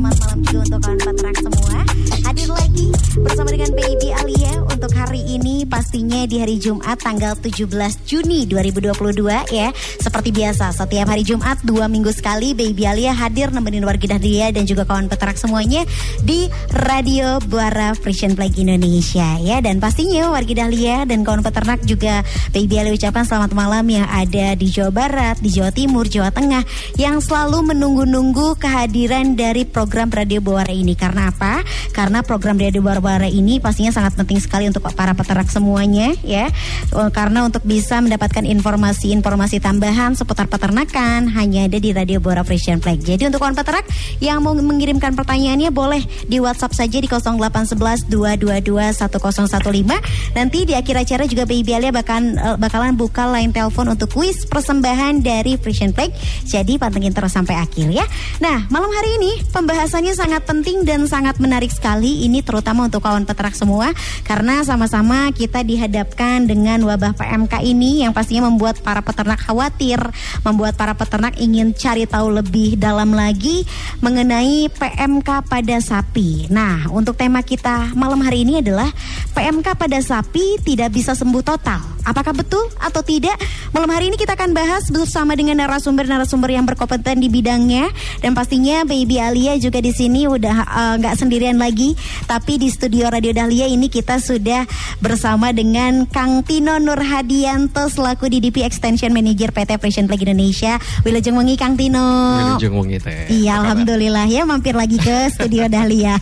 Selamat malam juga untuk kawan peternak semua. Hadir lagi bersama dengan Baby Alia Untuk hari ini pastinya di hari Jumat tanggal 17 Juni 2022 ya. Seperti biasa setiap hari Jumat dua minggu sekali Baby Alia hadir nemenin wargi Dahlia Dan juga kawan peternak semuanya Di Radio Buara Frisian Flag Indonesia ya. Dan pastinya wargi Dahlia dan kawan peternak juga Baby Alia ucapkan selamat malam yang ada di Jawa Barat, di Jawa Timur, Jawa Tengah yang selalu menunggu-nunggu kehadiran dari program Radio Buara ini. Karena apa? Karena program Radio Buara ini pastinya sangat penting sekali untuk para peternak semuanya ya. Oh, Karena untuk bisa mendapatkan informasi-informasi tambahan seputar peternakan hanya ada di Radio Buara Frisian Flag. Jadi untuk kawan peternak yang mau mengirimkan pertanyaannya boleh di WhatsApp saja di 0811 222 1015. Nanti di akhir acara juga Baby Alia bakalan eh, bakalan buka line telepon untuk kuis persembahan dari Frisian Flag. Jadi pantengin terus sampai akhir ya. Nah, malam hari ini pembahasannya sangat penting dan sangat menarik sekali. Ini terutama untuk kawan peternak semua karena sama-sama kita dihadapkan dengan wabah PMK ini yang pastinya membuat para peternak khawatir, membuat para peternak ingin cari tahu lebih dalam lagi mengenai PMK pada sapi. Nah, untuk tema kita malam hari ini adalah PMK pada sapi tidak bisa sembuh total. Apakah betul atau tidak? Malam hari ini kita akan bahas bersama dengan narasumber-narasumber yang berkompeten di bidangnya dan pastinya Baby Alia juga di sini udah eh, nggak sendirian lagi, tapi di studio Radio Dahlia ini kita sudah bersama dengan Kang Tino Nurhadianto selaku DDP Extension Manager PT Frisian Flag Indonesia. Wilujeng wengi Kang Tino. Wilujeng wengi teh. Iya, alhamdulillah ya mampir lagi ke studio Dahlia.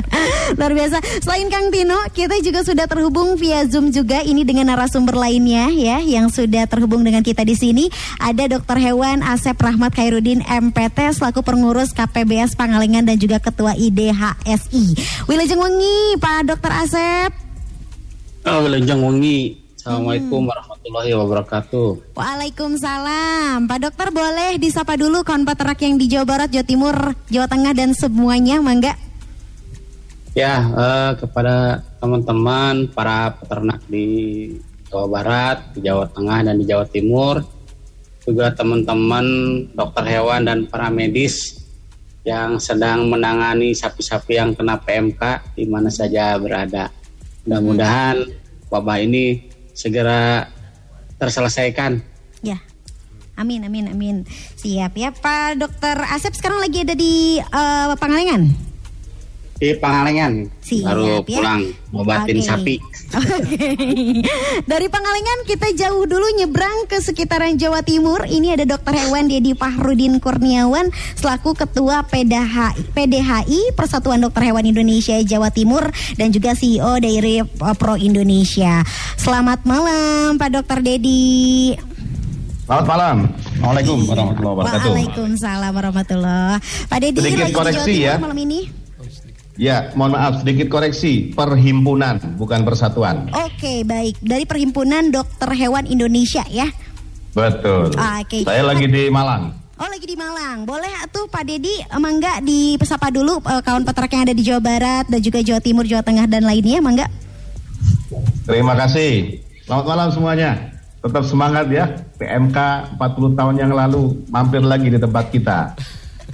Luar biasa. Selain Kang Tino, kita juga sudah terhubung via Zoom juga ini dengan narasumber lainnya ya yang sudah terhubung dengan kita di sini. Ada Dokter Hewan Asep Rahmat Khairuddin MPT selaku pengurus KPBS Pangalengan dan juga Ketua IDHSI. Wilujeng wengi Pak Dokter Asep. Oh, Wilujeng wengi. Assalamualaikum warahmatullahi wabarakatuh. Waalaikumsalam. Pak Dokter boleh disapa dulu kawan peternak yang di Jawa Barat, Jawa Timur, Jawa Tengah dan semuanya, Mangga? Ya, eh, kepada teman-teman para peternak di Jawa Barat, di Jawa Tengah dan di Jawa Timur, juga teman-teman dokter hewan dan para medis yang sedang menangani sapi-sapi yang kena PMK di mana saja berada. Mudah-mudahan wabah ini segera terselesaikan. Ya. Amin, amin, amin. Siap ya Pak Dokter Asep sekarang lagi ada di eh, Pangalengan. Di Pangalengan Siap, baru ya. pulang ngobatin Oke. sapi. Oke. Dari Pangalengan kita jauh dulu nyebrang ke sekitaran Jawa Timur. Ini ada Dokter Hewan Dedi Fahrudin Kurniawan selaku Ketua PDHI, PDHI Persatuan Dokter Hewan Indonesia Jawa Timur dan juga CEO dari uh, Pro Indonesia. Selamat malam Pak Dokter Dedi. Selamat malam. Assalamualaikum warahmatullahi wabarakatuh. Waalaikumsalam warahmatullah. Pak Dedi Sedikit koreksi ya. malam ini. Ya, mohon maaf sedikit koreksi. Perhimpunan bukan persatuan. Oke, baik. Dari Perhimpunan Dokter Hewan Indonesia ya. Betul. Oke. Saya lagi di Malang. Oh lagi di Malang. Boleh tuh Pak Dedi Mangga di pesapa dulu eh, kawan peternak yang ada di Jawa Barat dan juga Jawa Timur, Jawa Tengah dan lainnya Mangga. Terima kasih. Selamat malam semuanya. Tetap semangat ya. PMK 40 tahun yang lalu mampir lagi di tempat kita.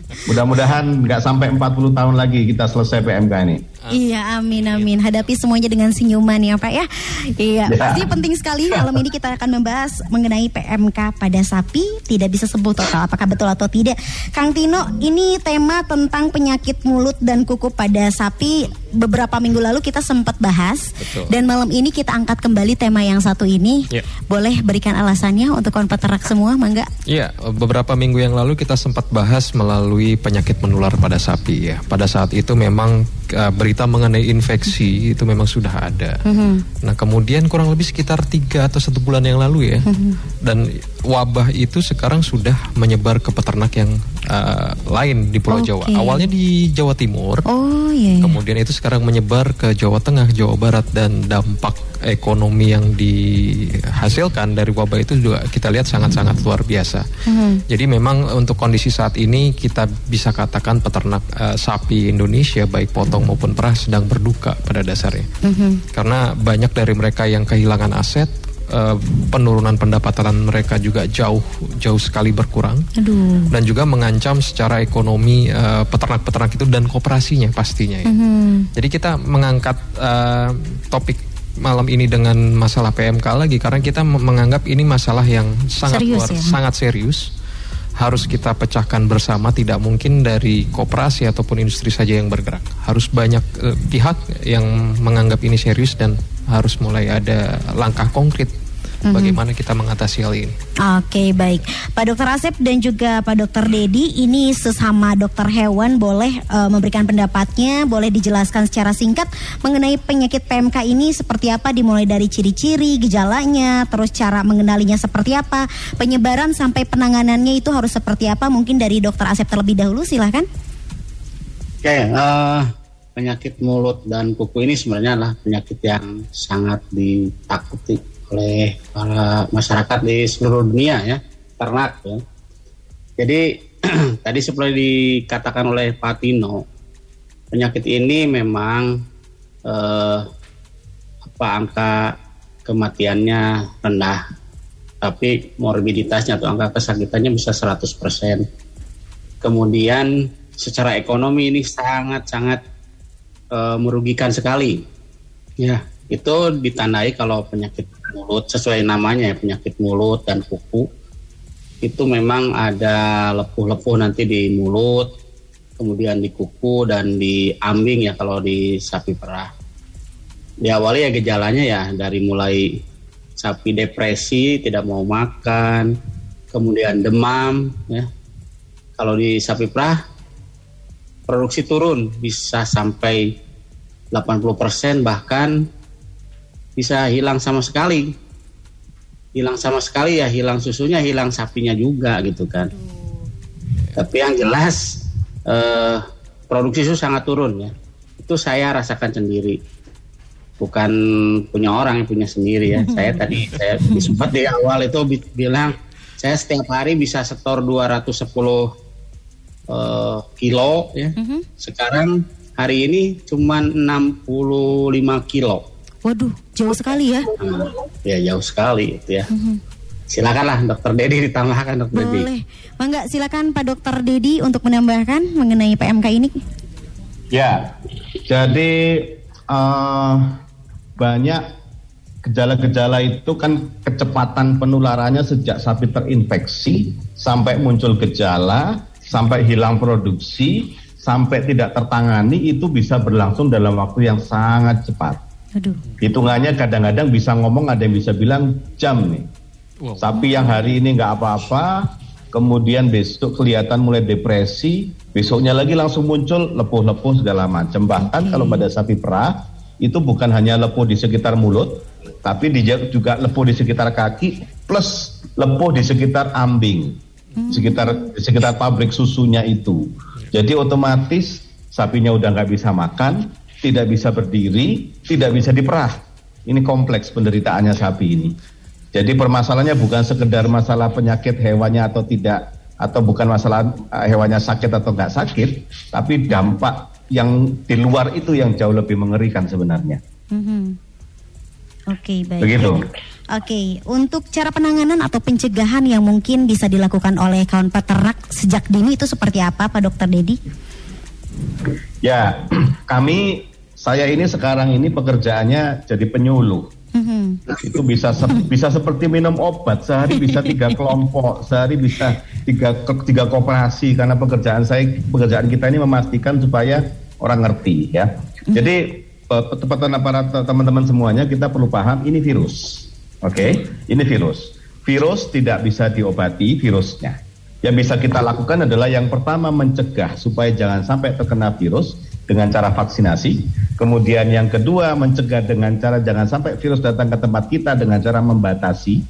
Mudah-mudahan nggak sampai 40 tahun lagi kita selesai PMK ini. Iya, amin amin. Hadapi semuanya dengan senyuman ya, Pak ya. Iya, Ya. pasti penting sekali malam ini kita akan membahas mengenai PMK pada sapi tidak bisa sembuh total. Apakah betul atau tidak? Kang Tino, ini tema tentang penyakit mulut dan kuku pada sapi beberapa minggu lalu kita sempat bahas Betul. dan malam ini kita angkat kembali tema yang satu ini. Ya. Boleh berikan alasannya untuk kawan peternak semua, Mangga? Iya, beberapa minggu yang lalu kita sempat bahas melalui penyakit menular pada sapi ya. Pada saat itu memang uh, berita mengenai infeksi itu memang sudah ada. Nah kemudian kurang lebih sekitar tiga atau satu bulan yang lalu ya, dan wabah itu sekarang sudah menyebar ke peternak yang uh, lain di Pulau Oke. Jawa. Awalnya di Jawa Timur, Oh iya. iya. kemudian itu sekarang menyebar ke Jawa Tengah, Jawa Barat dan dampak ekonomi yang dihasilkan dari wabah itu juga kita lihat sangat-sangat luar biasa. Jadi memang untuk kondisi saat ini kita bisa katakan peternak eh, sapi Indonesia baik potong maupun perah sedang berduka pada dasarnya. Karena banyak dari mereka yang kehilangan aset, eh, penurunan pendapatan mereka juga jauh jauh sekali berkurang Aduh. dan juga mengancam secara ekonomi eh, peternak-peternak itu dan kooperasinya pastinya ya. Jadi kita mengangkat eh, topik malam ini dengan masalah PMK lagi karena kita me- menganggap ini masalah yang sangat Serius luar, ya? sangat serius harus kita pecahkan bersama tidak mungkin dari kooperasi ataupun industri saja yang bergerak harus banyak eh, pihak yang menganggap ini serius dan harus mulai ada langkah konkret bagaimana kita mengatasi hal ini. Oke baik. Pak Dokter Asep dan juga Pak Dokter Dedi Ini sesama dokter hewan boleh eh, memberikan pendapatnya Boleh dijelaskan secara singkat Mengenai penyakit PMK ini seperti apa Dimulai dari ciri-ciri, gejalanya Terus cara mengenalinya seperti apa Penyebaran sampai penanganannya itu harus seperti apa Mungkin dari Dokter Asep terlebih dahulu silahkan Oke, eh, penyakit mulut dan kuku ini sebenarnya adalah penyakit yang sangat ditakuti oleh para masyarakat di seluruh dunia ya, ternak ya. Jadi tadi seperti dikatakan oleh Pak Tino, penyakit ini memang eh, apa angka kematiannya rendah, tapi morbiditasnya atau angka kesakitannya bisa 100%. Kemudian secara ekonomi ini sangat-sangat eh, merugikan sekali. Ya, itu ditandai kalau penyakit mulut sesuai namanya ya penyakit mulut dan kuku itu memang ada lepuh-lepuh nanti di mulut, kemudian di kuku dan di ambing ya kalau di sapi perah. Diawali ya gejalanya ya dari mulai sapi depresi, tidak mau makan, kemudian demam ya. Kalau di sapi perah produksi turun bisa sampai 80% bahkan bisa hilang sama sekali. Hilang sama sekali ya hilang susunya, hilang sapinya juga gitu kan. Tapi yang jelas eh, produksi susu sangat turun ya. Itu saya rasakan sendiri. Bukan punya orang yang punya sendiri ya. Saya tadi saya sempat di awal itu bi- bilang saya setiap hari bisa setor 210 eh, kilo ya. Sekarang hari ini cuman 65 kilo. Waduh jauh sekali ya Nah, ya jauh sekali itu ya. Silakanlah Dokter Dedi ditambahkan Dokter Dedi. Boleh Mangga silakan Pak Dokter Dedi untuk menambahkan mengenai PMK ini Ya, jadi eh, banyak gejala-gejala itu kan kecepatan penularannya sejak sapi terinfeksi sampai muncul gejala, sampai hilang produksi, sampai tidak tertangani itu bisa berlangsung dalam waktu yang sangat cepat. Aduh Hitungannya kadang-kadang bisa ngomong ada yang bisa bilang jam nih. Wow. Sapi yang hari ini nggak apa-apa, kemudian besok kelihatan mulai depresi, besoknya lagi langsung muncul lepuh-lepuh segala macam. Bahkan kalau pada sapi perah itu bukan hanya lepuh di sekitar mulut, tapi juga lepuh di sekitar kaki plus lepuh di sekitar ambing, sekitar di sekitar pabrik susunya itu. Jadi otomatis sapinya udah nggak bisa makan, tidak bisa berdiri, tidak bisa diperah. Ini kompleks penderitaannya sapi ini. Jadi permasalahannya bukan sekedar masalah penyakit hewannya atau tidak, atau bukan masalah eh, hewannya sakit atau nggak sakit, tapi dampak yang di luar itu yang jauh lebih mengerikan sebenarnya. Mhm. Oke baik Begitu. Oke, untuk cara penanganan atau pencegahan yang mungkin bisa dilakukan oleh kawan peternak sejak dini itu seperti apa, Pak Dokter Dedi? Ya, kami saya ini sekarang ini pekerjaannya jadi penyuluh. Mhm. itu bisa sep- bisa seperti minum obat sehari bisa tiga kelompok sehari bisa tiga tiga kooperasi karena pekerjaan saya pekerjaan kita ini memastikan supaya orang ngerti ya jadi tepatan para te- teman-teman semuanya kita perlu paham ini virus oke ini virus. Virus tidak bisa diobati virusnya. Yang bisa kita lakukan adalah yang pertama mencegah supaya jangan sampai terkena virus dengan cara vaksinasi. Kemudian yang kedua mencegah dengan cara jangan sampai virus datang ke tempat kita dengan cara membatasi,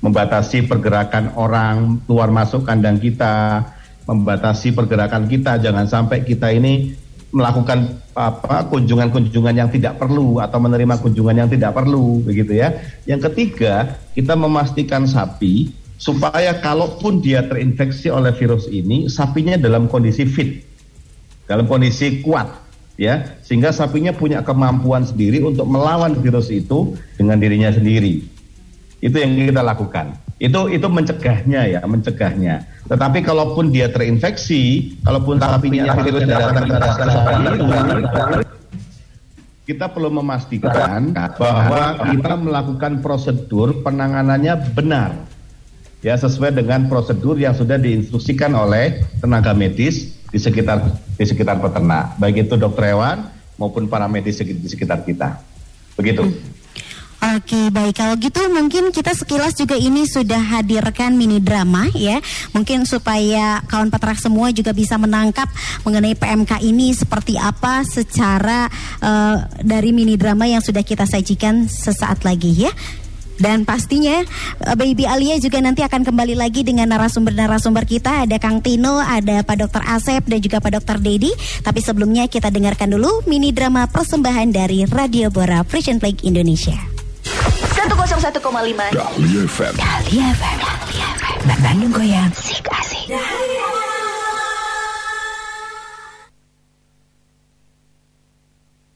membatasi pergerakan orang keluar masuk kandang kita, membatasi pergerakan kita. Jangan sampai kita ini melakukan apa kunjungan-kunjungan yang tidak perlu atau menerima kunjungan yang tidak perlu begitu ya. Yang ketiga, kita memastikan sapi supaya kalaupun dia terinfeksi oleh virus ini, sapinya dalam kondisi fit, dalam kondisi kuat ya, sehingga sapinya punya kemampuan sendiri untuk melawan virus itu dengan dirinya sendiri. Itu yang kita lakukan. Itu itu mencegahnya ya, mencegahnya. Tetapi kalaupun dia terinfeksi, kalaupun sapinya virus ke kita perlu memastikan bahwa kita melakukan prosedur penanganannya benar. Ya, sesuai dengan prosedur yang sudah diinstruksikan oleh tenaga medis di sekitar di sekitar peternak, baik itu dokter hewan maupun para medis di sekitar kita. Begitu. Oke baik. Kalau gitu mungkin kita sekilas juga ini sudah hadirkan mini drama ya. Mungkin supaya kawan petrak semua juga bisa menangkap mengenai PMK ini seperti apa secara uh, dari mini drama yang sudah kita sajikan sesaat lagi ya. Dan pastinya eh, Baby Alia juga nanti akan kembali lagi dengan narasumber-narasumber kita. Ada Kang Tino, ada Pak Dokter Asep dan juga Pak Dokter Dedi Tapi sebelumnya kita dengarkan dulu mini drama persembahan dari Radio Bora Frisian Plague Indonesia 101,5 Dahlia FM Dahlia FM Dahlia FM Bandung Goyang. Sik asik.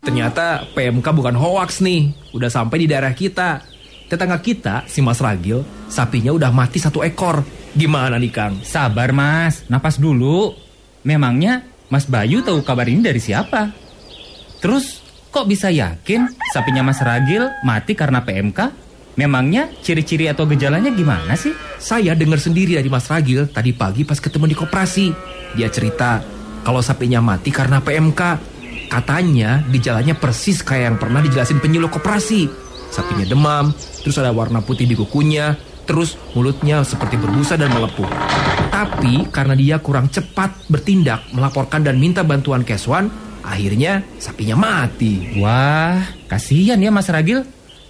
Ternyata PMK bukan hoax nih. Udah sampai di daerah kita. Tetangga kita, si Mas Ragil Sapinya udah mati satu ekor. Gimana nih Kang? Sabar mas, napas dulu. Memangnya Mas Bayu tahu kabar ini dari siapa? Terus kok bisa yakin sapinya Mas Ragil mati karena PMK? Memangnya ciri-ciri atau gejalanya gimana sih? Saya dengar sendiri dari Mas Ragil tadi pagi pas ketemu di koperasi. Dia cerita kalau sapinya mati karena PMK. Katanya gejalanya persis kayak yang pernah dijelasin penyuluh koperasi. Sapinya demam, terus ada warna putih di kukunya, terus mulutnya seperti berbusa dan melepuh. Tapi karena dia kurang cepat bertindak, melaporkan dan minta bantuan Keswan, akhirnya sapinya mati. Wah, kasihan ya Mas Ragil.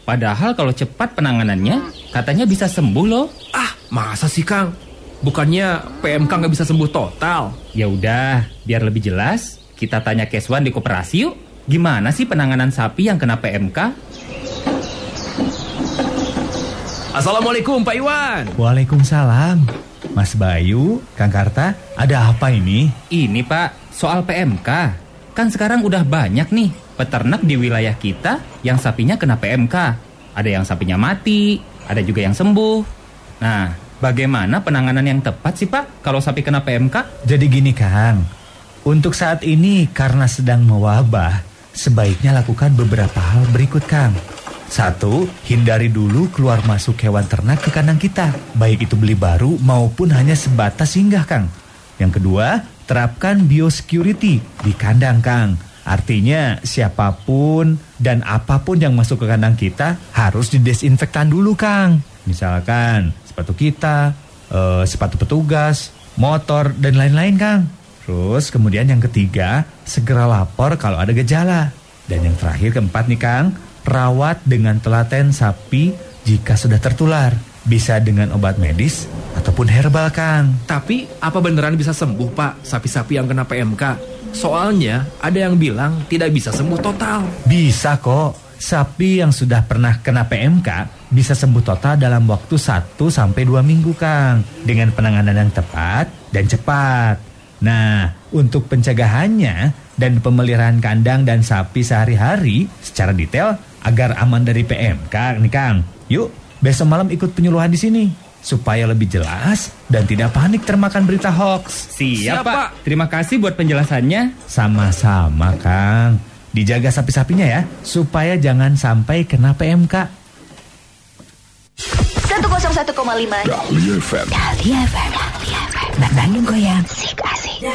Padahal kalau cepat penanganannya, katanya bisa sembuh loh. Ah, masa sih Kang? Bukannya PMK nggak bisa sembuh total? Ya udah, biar lebih jelas, kita tanya Keswan di koperasi yuk. Gimana sih penanganan sapi yang kena PMK? Assalamualaikum Pak Iwan. Waalaikumsalam. Mas Bayu, Kang Karta, ada apa ini? Ini Pak, soal PMK. Kan sekarang udah banyak nih peternak di wilayah kita yang sapinya kena PMK. Ada yang sapinya mati, ada juga yang sembuh. Nah, bagaimana penanganan yang tepat sih Pak kalau sapi kena PMK? Jadi gini Kang, untuk saat ini karena sedang mewabah, sebaiknya lakukan beberapa hal berikut Kang. Satu, hindari dulu keluar masuk hewan ternak ke kandang kita, baik itu beli baru maupun hanya sebatas singgah Kang. Yang kedua, terapkan biosecurity di kandang Kang Artinya siapa pun dan apa pun yang masuk ke kandang kita harus didesinfektan dulu Kang. Misalkan sepatu kita, uh, sepatu petugas, motor dan lain-lain Kang. Terus kemudian yang ketiga, segera lapor kalau ada gejala. Dan yang terakhir keempat nih Kang, rawat dengan telaten sapi jika sudah tertular. Bisa dengan obat medis ataupun herbal Kang. Tapi apa beneran bisa sembuh Pak sapi-sapi yang kena PMK? Soalnya ada yang bilang tidak bisa sembuh total. Bisa kok. Sapi yang sudah pernah kena PMK bisa sembuh total dalam waktu 1 sampai 2 minggu, Kang. Dengan penanganan yang tepat dan cepat. Nah, untuk pencegahannya dan pemeliharaan kandang dan sapi sehari-hari secara detail agar aman dari PMK nih, Kang. Yuk, besok malam ikut penyuluhan di sini supaya lebih jelas dan tidak panik termakan berita hoax. Siap, Siap Pak. Terima kasih buat penjelasannya. Sama-sama, Kang. Dijaga sapi-sapinya ya, supaya jangan sampai kena PMK. 101,5 Dahlia FM Dahlia FM Dahlia FM Bandung Goyang Sik Asik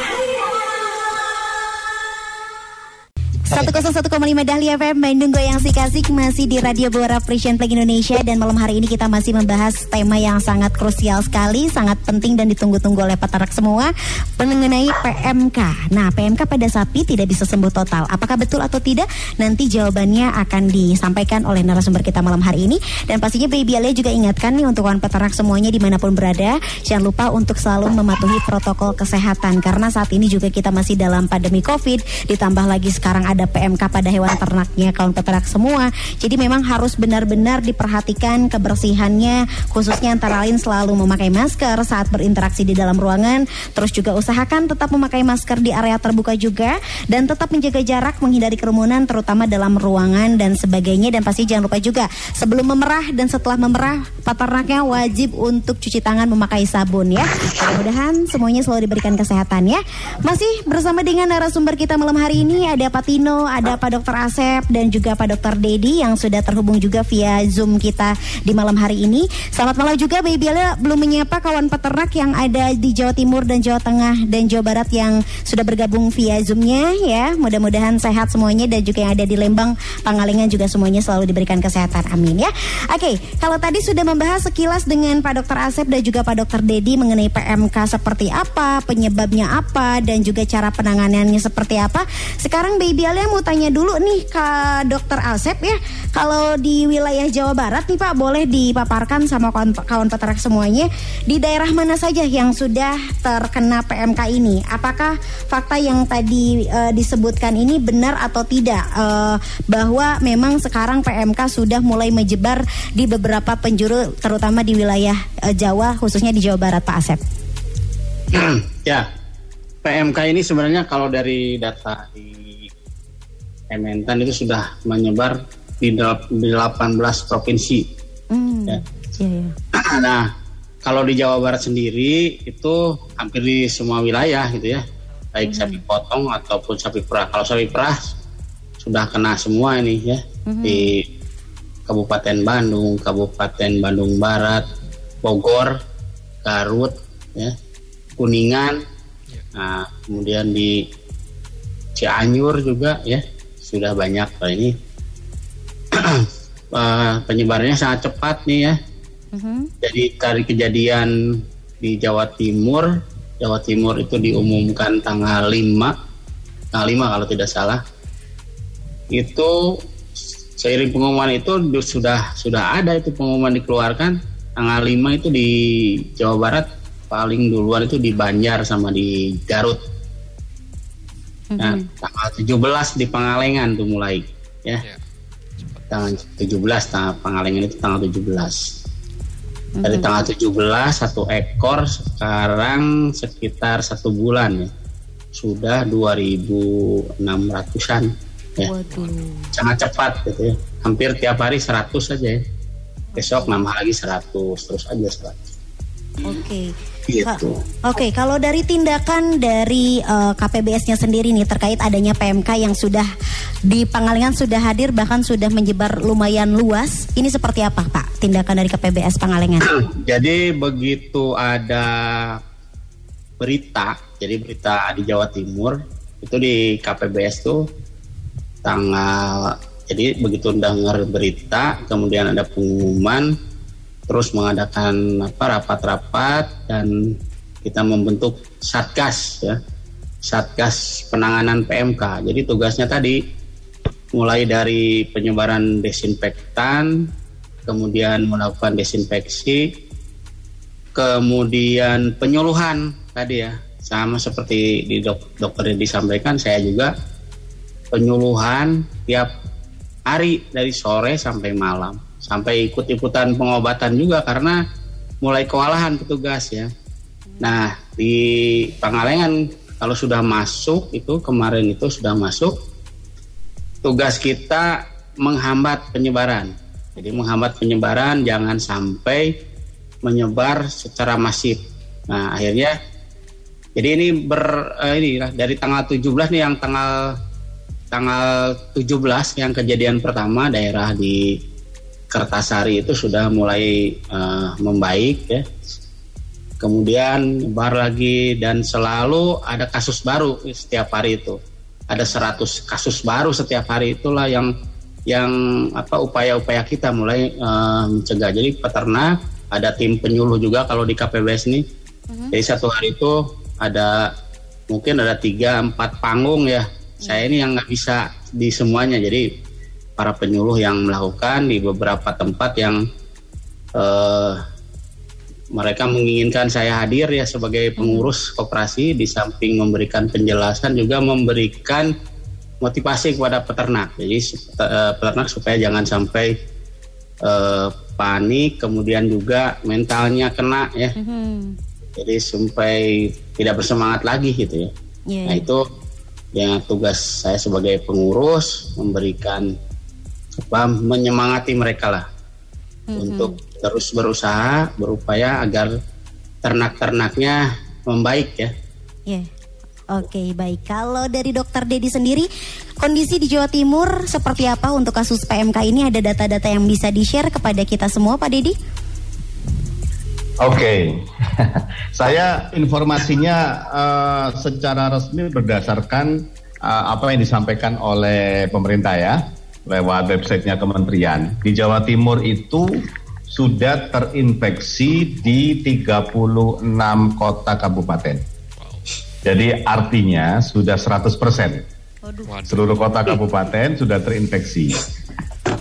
101,5 Dahlia FM Bandung Goyang si Kasih masih di Radio Bora Frisian Flag Indonesia dan malam hari ini kita masih membahas tema yang sangat krusial sekali, sangat penting dan ditunggu-tunggu oleh peternak semua mengenai PMK. Nah, PMK pada sapi tidak bisa sembuh total. Apakah betul atau tidak? Nanti jawabannya akan disampaikan oleh narasumber kita malam hari ini dan pastinya Baby Alia juga ingatkan nih untuk kawan peternak semuanya di mana pun berada, jangan lupa untuk selalu mematuhi protokol kesehatan karena saat ini juga kita masih dalam pandemi COVID, ditambah lagi sekarang ada ada PMK pada hewan ternaknya kaum peternak semua. Jadi memang harus benar-benar diperhatikan kebersihannya khususnya antara lain selalu memakai masker saat berinteraksi di dalam ruangan. Terus juga usahakan tetap memakai masker di area terbuka juga dan tetap menjaga jarak menghindari kerumunan terutama dalam ruangan dan sebagainya dan pasti jangan lupa juga sebelum memerah dan setelah memerah peternaknya wajib untuk cuci tangan memakai sabun ya. Mudah-mudahan semuanya selalu diberikan kesehatan ya. Masih bersama dengan narasumber kita malam hari ini ada Patino ada Pak Dokter Asep dan juga Pak Dokter Dedi yang sudah terhubung juga via Zoom kita di malam hari ini. Selamat malam juga Baby Alia belum menyapa kawan peternak yang ada di Jawa Timur dan Jawa Tengah dan Jawa Barat yang sudah bergabung via Zoomnya ya. Mudah-mudahan sehat semuanya dan juga yang ada di Lembang, Pangalengan juga semuanya selalu diberikan kesehatan. Amin ya. Oke, kalau tadi sudah membahas sekilas dengan Pak Dokter Asep dan juga Pak Dokter Dedi mengenai PMK seperti apa, penyebabnya apa dan juga cara penanganannya seperti apa. Sekarang Baby Alia saya mau tanya dulu nih ke Dokter Asep ya. Kalau di wilayah Jawa Barat nih Pak, boleh dipaparkan sama kawan, kawan peternak semuanya di daerah mana saja yang sudah terkena PMK ini? Apakah fakta yang tadi uh, disebutkan ini benar atau tidak uh, bahwa memang sekarang PMK sudah mulai menyebar di beberapa penjuru terutama di wilayah uh, Jawa khususnya di Jawa Barat Pak Asep? ya, PMK ini sebenarnya kalau dari data di Kementan itu sudah menyebar di 18 provinsi. Mm, ya. Yeah, yeah. Nah, kalau di Jawa Barat sendiri itu hampir di semua wilayah gitu ya, baik mm. sapi potong ataupun sapi perah. Kalau sapi perah sudah kena semua ini ya mm-hmm. di Kabupaten Bandung, Kabupaten Bandung Barat, Bogor, Garut, ya, Kuningan, nah kemudian di Cianjur juga ya sudah banyak Pak ini uh, penyebarannya sangat cepat nih ya. Uh-huh. Jadi dari kejadian di Jawa Timur, Jawa Timur itu diumumkan tanggal 5, tanggal 5 kalau tidak salah. Itu seiring pengumuman itu sudah sudah ada itu pengumuman dikeluarkan tanggal 5 itu di Jawa Barat paling duluan itu di Banjar sama di Garut Nah, tanggal 17 di Pangalengan tuh mulai ya. Yeah. Tanggal 17 tanggal Pangalengan itu tanggal 17. Mm-hmm. Dari tanggal 17 satu ekor sekarang sekitar satu bulan ya. Sudah 2600-an ya. Waduh. Sangat cepat gitu ya. Hampir tiap hari 100 saja ya. Besok nambah lagi 100 terus aja 100. Oke. Okay. Gitu. Oke, okay, kalau dari tindakan dari uh, eh, KPBS-nya sendiri nih terkait adanya PMK yang sudah di Pangalengan sudah hadir bahkan sudah menyebar lumayan luas, ini seperti apa Pak tindakan dari KPBS Pangalengan? Jadi begitu ada berita, jadi berita di Jawa Timur itu di KPBS tuh tanggal jadi begitu dengar berita kemudian ada pengumuman terus mengadakan apa rapat-rapat dan kita membentuk satgas ya. Satgas penanganan PMK. Jadi tugasnya tadi mulai dari penyebaran desinfektan, kemudian melakukan desinfeksi, kemudian penyuluhan tadi ya. Sama seperti di dok dokter yang disampaikan saya juga penyuluhan tiap hari dari sore sampai malam sampai ikut-ikutan pengobatan juga karena mulai kewalahan petugas ya. Nah di Pangalengan kalau sudah masuk itu kemarin itu sudah masuk tugas kita menghambat penyebaran. Jadi menghambat penyebaran jangan sampai menyebar secara masif. Nah akhirnya jadi ini ber eh, ini dari tanggal 17 nih yang tanggal tanggal 17 yang kejadian pertama daerah di Kertasari itu sudah mulai uh, membaik ya. Kemudian bar lagi dan selalu ada kasus baru setiap hari itu. ada 100 kasus baru setiap hari itulah yang yang apa upaya-upaya kita mulai uh, mencegah. Jadi peternak ada tim penyuluh juga kalau di KPBS ini. Uh-huh. Jadi satu hari itu ada mungkin ada tiga empat panggung ya. Uh-huh. Saya ini yang nggak bisa di semuanya. Jadi para penyuluh yang melakukan di beberapa tempat yang uh, mereka menginginkan saya hadir ya sebagai pengurus koperasi di samping memberikan penjelasan juga memberikan motivasi kepada peternak. Jadi uh, peternak supaya jangan sampai uh, panik, kemudian juga mentalnya kena ya. Mm-hmm. Jadi sampai tidak bersemangat lagi gitu ya. Yeah. Nah itu yang tugas saya sebagai pengurus memberikan menyemangati mereka lah mm-hmm. untuk terus berusaha berupaya agar ternak-ternaknya membaik ya. Yeah. Oke, baik. Kalau dari Dokter Dedi sendiri, kondisi di Jawa Timur seperti apa untuk kasus PMK ini? Ada data-data yang bisa di-share kepada kita semua, Pak Dedi? Oke, okay. saya informasinya uh, secara resmi berdasarkan uh, apa yang disampaikan oleh pemerintah ya, lewat websitenya kementerian. Di Jawa Timur itu sudah terinfeksi di 36 kota kabupaten. Jadi artinya sudah 100 persen seluruh kota kabupaten sudah terinfeksi.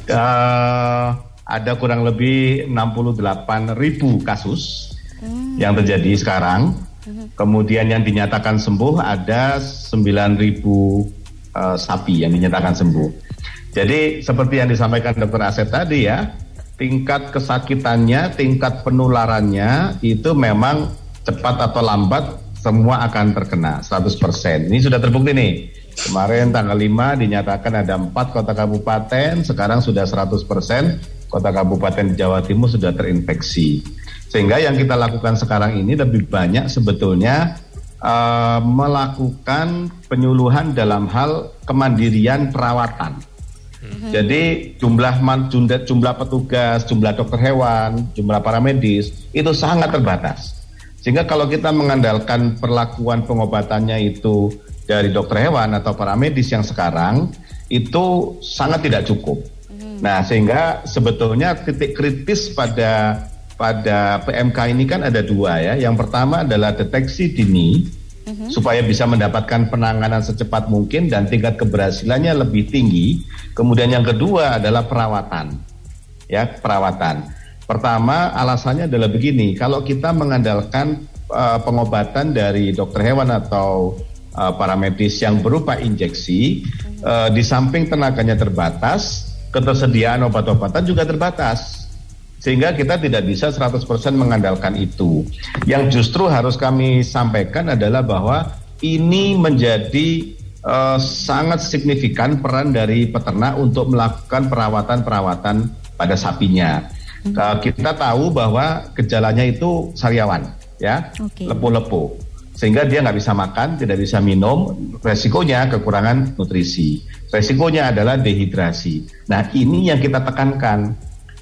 Uh, ada kurang lebih 68 ribu kasus hmm. yang terjadi sekarang. Hmm. Kemudian yang dinyatakan sembuh ada 9 ribu uh, sapi yang dinyatakan sembuh. Jadi seperti yang disampaikan Dokter Asep tadi ya, tingkat kesakitannya, tingkat penularannya itu memang cepat atau lambat semua akan terkena 100%. Ini sudah terbukti nih. Kemarin tanggal 5 dinyatakan ada 4 kota kabupaten, sekarang sudah 100% kota kabupaten Jawa Timur sudah terinfeksi. Sehingga yang kita lakukan sekarang ini lebih banyak sebetulnya uh, melakukan penyuluhan dalam hal kemandirian perawatan. Mm-hmm. Jadi jumlah jumlah, jumlah petugas, jumlah dokter hewan, jumlah para medis itu sangat terbatas. Sehingga kalau kita mengandalkan perlakuan pengobatannya itu dari dokter hewan atau para medis yang sekarang itu sangat tidak cukup. Hmm. Nah, sehingga sebetulnya titik kritis pada pada PMK ini kan ada dua ya. Yang pertama adalah deteksi dini hmm. supaya bisa mendapatkan penanganan secepat mungkin dan tingkat keberhasilannya lebih tinggi. Kemudian yang kedua adalah perawatan. Ya, perawatan. Pertama, alasannya adalah begini, kalau kita mengandalkan uh, pengobatan dari dokter hewan atau uh, para medis yang berupa injeksi, uh, di samping tenaganya terbatas, ketersediaan obat-obatan juga terbatas. Sehingga kita tidak bisa 100% mengandalkan itu. Yang justru harus kami sampaikan adalah bahwa ini menjadi uh, sangat signifikan peran dari peternak untuk melakukan perawatan-perawatan pada sapinya. Uh, kita tahu bahwa gejalanya itu sariawan, ya, okay. lepuh-lepuh, sehingga dia nggak bisa makan, tidak bisa minum, resikonya kekurangan nutrisi, resikonya adalah dehidrasi. Nah ini yang kita tekankan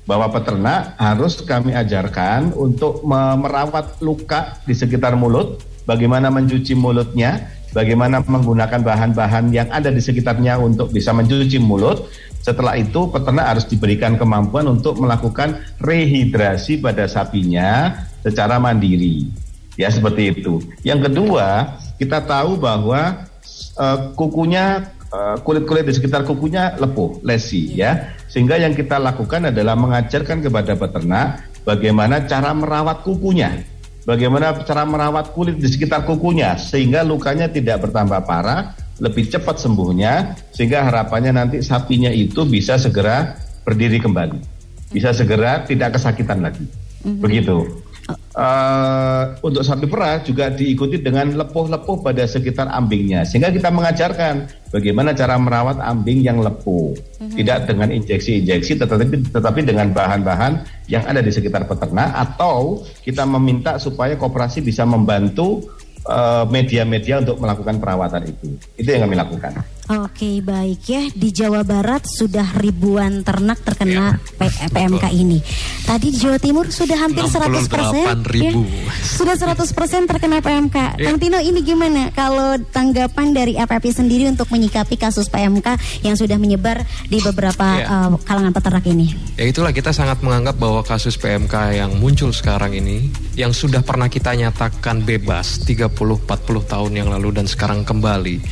bahwa peternak harus kami ajarkan untuk merawat luka di sekitar mulut, bagaimana mencuci mulutnya, bagaimana menggunakan bahan-bahan yang ada di sekitarnya untuk bisa mencuci mulut setelah itu peternak harus diberikan kemampuan untuk melakukan rehidrasi pada sapinya secara mandiri. Ya seperti itu. Yang kedua, kita tahu bahwa uh, kukunya uh, kulit-kulit di sekitar kukunya lepuh, lesi ya. Sehingga yang kita lakukan adalah mengajarkan kepada peternak bagaimana cara merawat kukunya. Bagaimana cara merawat kulit di sekitar kukunya sehingga lukanya tidak bertambah parah lebih cepat sembuhnya sehingga harapannya nanti sapinya itu bisa segera berdiri kembali, bisa segera tidak kesakitan lagi. Mm-hmm. Begitu. Uh, untuk sapi perah juga diikuti dengan lepuh-lepuh pada sekitar ambingnya sehingga kita mengajarkan bagaimana cara merawat ambing yang lepuh mm-hmm. tidak dengan injeksi-injeksi tetapi tetapi dengan bahan-bahan yang ada di sekitar peternak atau kita meminta supaya koperasi bisa membantu Eh, media-media uh, untuk melakukan perawatan itu. Itu yang kami lakukan. Oke baik ya di Jawa Barat sudah ribuan ternak terkena P- PMK ini. Tadi di Jawa Timur sudah hampir 100 persen. 68.000. Sudah 100 persen terkena PMK. Ya. Kang Tino ini gimana kalau tanggapan dari FFP sendiri untuk menyikapi kasus PMK yang sudah menyebar di beberapa Ya. eh, kalangan peternak ini? Ya itulah kita sangat menganggap bahwa kasus PMK yang muncul sekarang ini yang sudah pernah kita nyatakan bebas 30-40 tahun yang lalu dan sekarang kembali.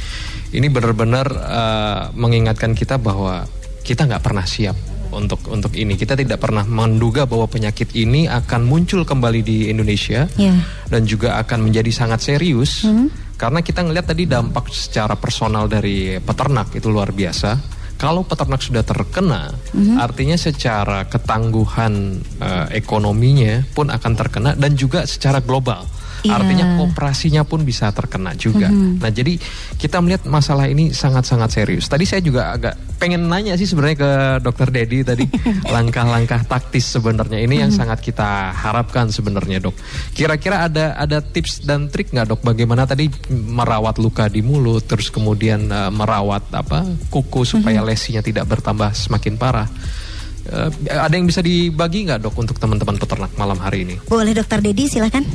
Ini benar-benar eh, mengingatkan kita bahwa kita nggak pernah siap untuk untuk ini. Kita tidak pernah menduga bahwa penyakit ini akan muncul kembali di Indonesia Ya. dan juga akan menjadi sangat serius karena kita ngelihat tadi dampak secara personal dari peternak itu luar biasa. Kalau peternak sudah terkena, artinya secara ketangguhan eh, ekonominya pun akan terkena dan juga secara global. Iya. Artinya kooperasinya pun bisa terkena juga. Nah, jadi kita melihat masalah ini sangat-sangat serius. Tadi saya juga agak pengen nanya sih sebenarnya ke Dokter Dedi tadi langkah-langkah taktis sebenarnya ini yang sangat kita harapkan sebenarnya dok. Kira-kira ada ada tips dan trik nggak dok bagaimana tadi merawat luka di mulut, terus kemudian eh, merawat apa kuku supaya lesinya tidak bertambah semakin parah. Eh, ada yang bisa dibagi nggak dok untuk teman-teman peternak malam hari ini? Boleh Dokter Dedi silahkan.